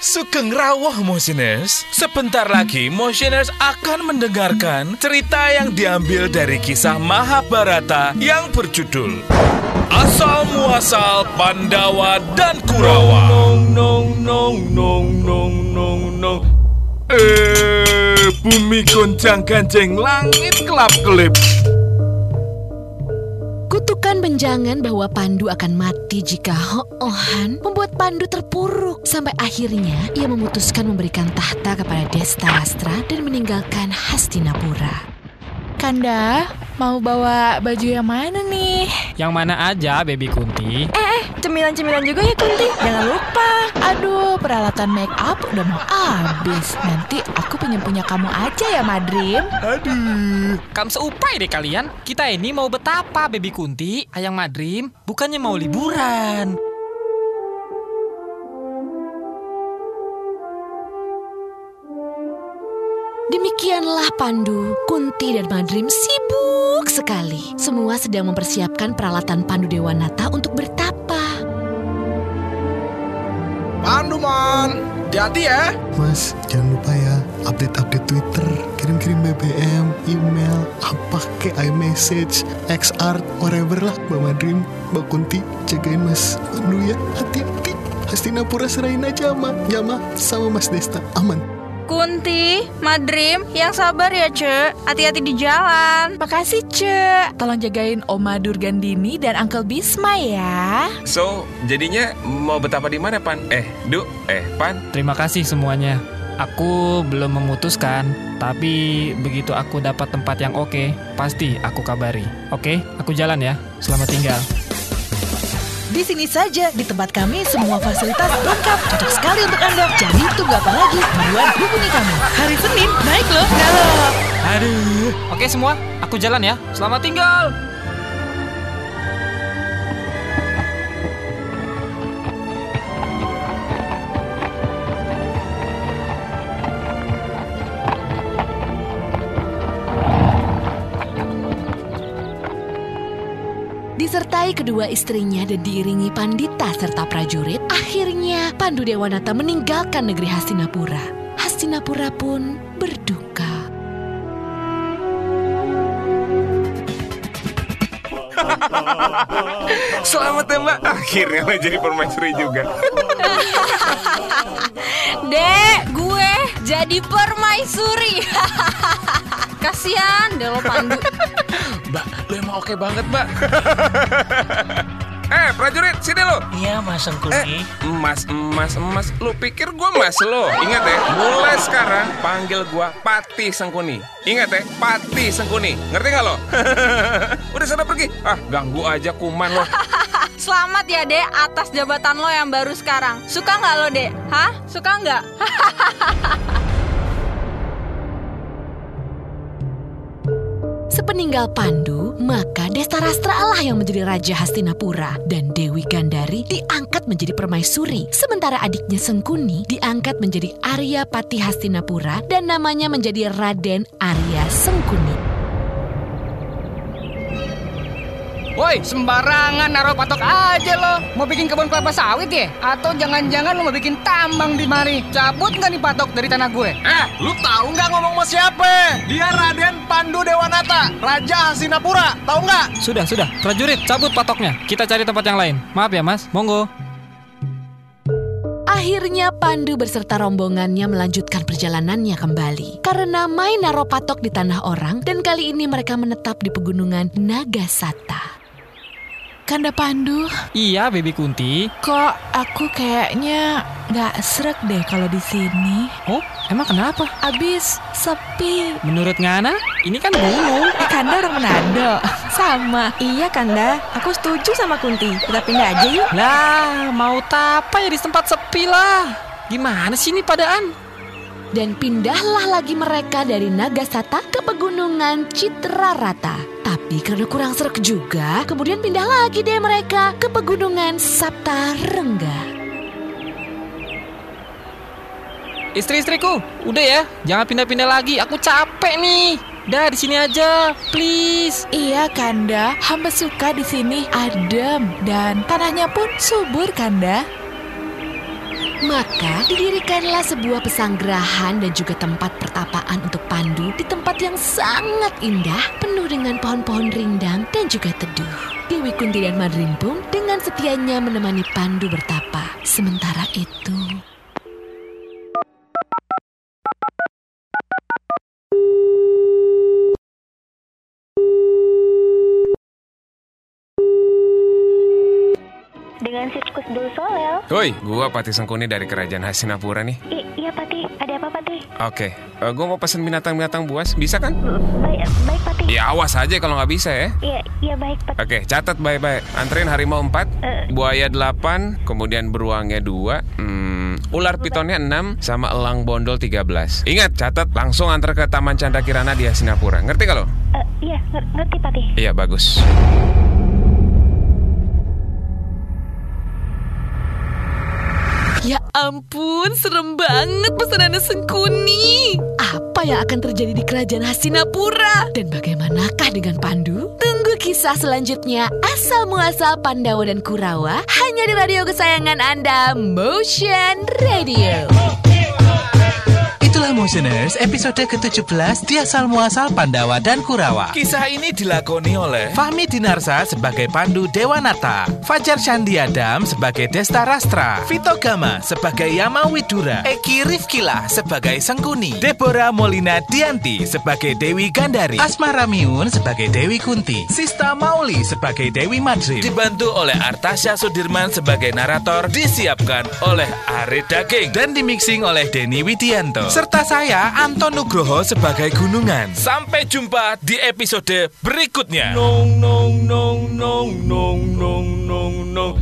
Sugeng rawuh Motioners. Sebentar lagi Motioners akan mendengarkan cerita yang diambil dari kisah Mahabharata yang berjudul Asal Muasal Pandawa dan Kurawa. Nong nong nong nong nong nong nong. Eh, bumi goncang ganjeng langit kelap kelip. Kutukan benjangan bahwa Pandu akan mati jika Ho-Ohan membuat Pandu terpuruk. Sampai akhirnya ia memutuskan memberikan tahta kepada Destarastra dan meninggalkan Hastinapura. Kanda, mau bawa baju yang mana nih? Yang mana aja, Baby Kunti? Eh, cemilan-cemilan juga ya Kunti. Jangan lupa. Aduh, peralatan make up udah mau habis. Nanti aku pengen punya kamu aja ya, Madrim. Aduh, kamu seupai deh kalian. Kita ini mau betapa, Baby Kunti, Ayang Madrim, bukannya mau liburan. Demikianlah Pandu, Kunti dan Madrim sibuk sekali. Semua sedang mempersiapkan peralatan Pandu Dewanata untuk bertapa. Pandu man, hati ya. Mas, jangan lupa ya update-update Twitter, kirim-kirim BBM, email, apa ke iMessage, XR, whatever lah. Mbak Madrim, Mbak Kunti, jagain Mas Pandu ya, hati-hati. Hastinapura serahin aja sama Jama sama Mas Desta, aman. Kunti, Madrim, yang sabar ya, Ce. Hati-hati di jalan. Makasih, Ce. Tolong jagain Oma Durgandini dan Uncle Bisma ya. So, jadinya mau betapa di mana, Pan? Eh, Du, eh, Pan. Terima kasih semuanya. Aku belum memutuskan, tapi begitu aku dapat tempat yang oke, pasti aku kabari. Oke, aku jalan ya. Selamat tinggal. Di sini saja, di tempat kami semua fasilitas lengkap. Cocok sekali untuk Anda. Jadi tunggu apa lagi? Buruan hubungi kami. Hari Senin, naik loh. Galop. Aduh. Oke semua, aku jalan ya. Selamat tinggal. Disertai kedua istrinya dan diiringi pandita serta prajurit, akhirnya Pandu Dewanata meninggalkan negeri Hastinapura. Hastinapura pun berduka. Selamat ya mbak Akhirnya lo jadi permaisuri juga Dek, gue jadi permaisuri. Kasihan deh lo Pandu. Lo emang oke banget mbak Eh prajurit sini lo Iya mas Sengkuni Eh emas emas emas Lu pikir gua mas lo Ingat ya Mulai sekarang panggil gua Pati Sengkuni Ingat ya Pati Sengkuni Ngerti gak lo? Udah sana pergi Ah ganggu aja kuman lo Selamat ya, Dek, atas jabatan lo yang baru sekarang. Suka nggak lo, Dek? Hah? Suka nggak? Sepeninggal Pandu, maka Destarastra Allah yang menjadi Raja Hastinapura dan Dewi Gandari diangkat menjadi permaisuri. Sementara adiknya Sengkuni diangkat menjadi Arya Pati Hastinapura dan namanya menjadi Raden Arya Sengkuni. Woi, sembarangan naruh patok aja lo. Mau bikin kebun kelapa sawit ya? Atau jangan-jangan lo mau bikin tambang di mari? Cabut nggak nih patok dari tanah gue? Eh, lu tahu nggak ngomong sama siapa? Dia Raden Pandu Dewanata, Raja Hastinapura. Tahu nggak? Sudah, sudah. Prajurit, cabut patoknya. Kita cari tempat yang lain. Maaf ya, Mas. Monggo. Akhirnya Pandu beserta rombongannya melanjutkan perjalanannya kembali. Karena main naruh patok di tanah orang dan kali ini mereka menetap di pegunungan Nagasata. Kanda Pandu, Iya, Baby Kunti. kok aku kayaknya nggak srek deh kalau di sini. Oh, emang kenapa? Abis sepi. Menurut Ngana, ini kan gunung. Eh, Kanda orang Manado. Sama. iya, Kanda. Aku setuju sama Kunti. Kita pindah aja yuk. Lah, mau tapa ya di tempat sepi lah. Gimana sih ini padaan? Dan pindahlah lagi mereka dari Nagasata ke pegunungan Citrarata. Tapi karena kurang serak juga, kemudian pindah lagi deh mereka ke pegunungan Saptarengga. Istri-istriku, udah ya, jangan pindah-pindah lagi. Aku capek nih. Dah di sini aja, please. Iya Kanda, hamba suka di sini adem dan tanahnya pun subur Kanda. Maka didirikanlah sebuah pesanggerahan dan juga tempat pertapaan untuk Pandu di tempat yang sangat indah, penuh dengan pohon-pohon rindang dan juga teduh. Dewi Kunti dan Madrim pun dengan setianya menemani Pandu bertapa. Sementara itu, Dengan sirkus Dul Solel. Woi, gua Pati Sengkuni dari Kerajaan Hastinapura nih. I iya Pati, ada apa Pati? Oke, eh, gua mau pesen binatang-binatang buas, bisa kan? Baik, baik Pati. Ya awas aja kalau nggak bisa ya. Iya, iya baik Pati. Oke, catat baik-baik. Anterin harimau 4, Eh. buaya 8, kemudian beruangnya 2, hmm, ular pitonnya 6, sama elang bondol 13. Ingat, catat langsung antar ke Taman Chandra Kirana di Hastinapura. Ngerti kalau? Eh, iya, nger- ngerti Pati. Iya, bagus. Ampun, serem banget pesanannya Sengkuni. Apa yang akan terjadi di kerajaan Hastinapura? Dan bagaimanakah dengan Pandu? Tunggu kisah selanjutnya asal muasal Pandawa dan Kurawa hanya di radio kesayangan Anda, Motion Radio. Itulah Motioners episode ke-17 di asal muasal Pandawa dan Kurawa. Kisah ini dilakoni oleh Fahmi Dinarsa sebagai Pandu Dewanata, Fajar Candi Adam sebagai Desta Rastra, Vito Gama sebagai Yama Widura, Eki Rifkilah sebagai Sengkuni, Deborah Molina Dianti sebagai Dewi Gandari, Asma Ramiun sebagai Dewi Kunti, Sista Mauli sebagai Dewi Madrim, dibantu oleh Artasya Sudirman sebagai narator disiapkan oleh Ari Daging dan dimixing oleh Denny Widianto. Serta saya, Anton Nugroho sebagai Gunungan. Sampai jumpa di episode berikutnya. Nong nong nong nong nong nong nong nong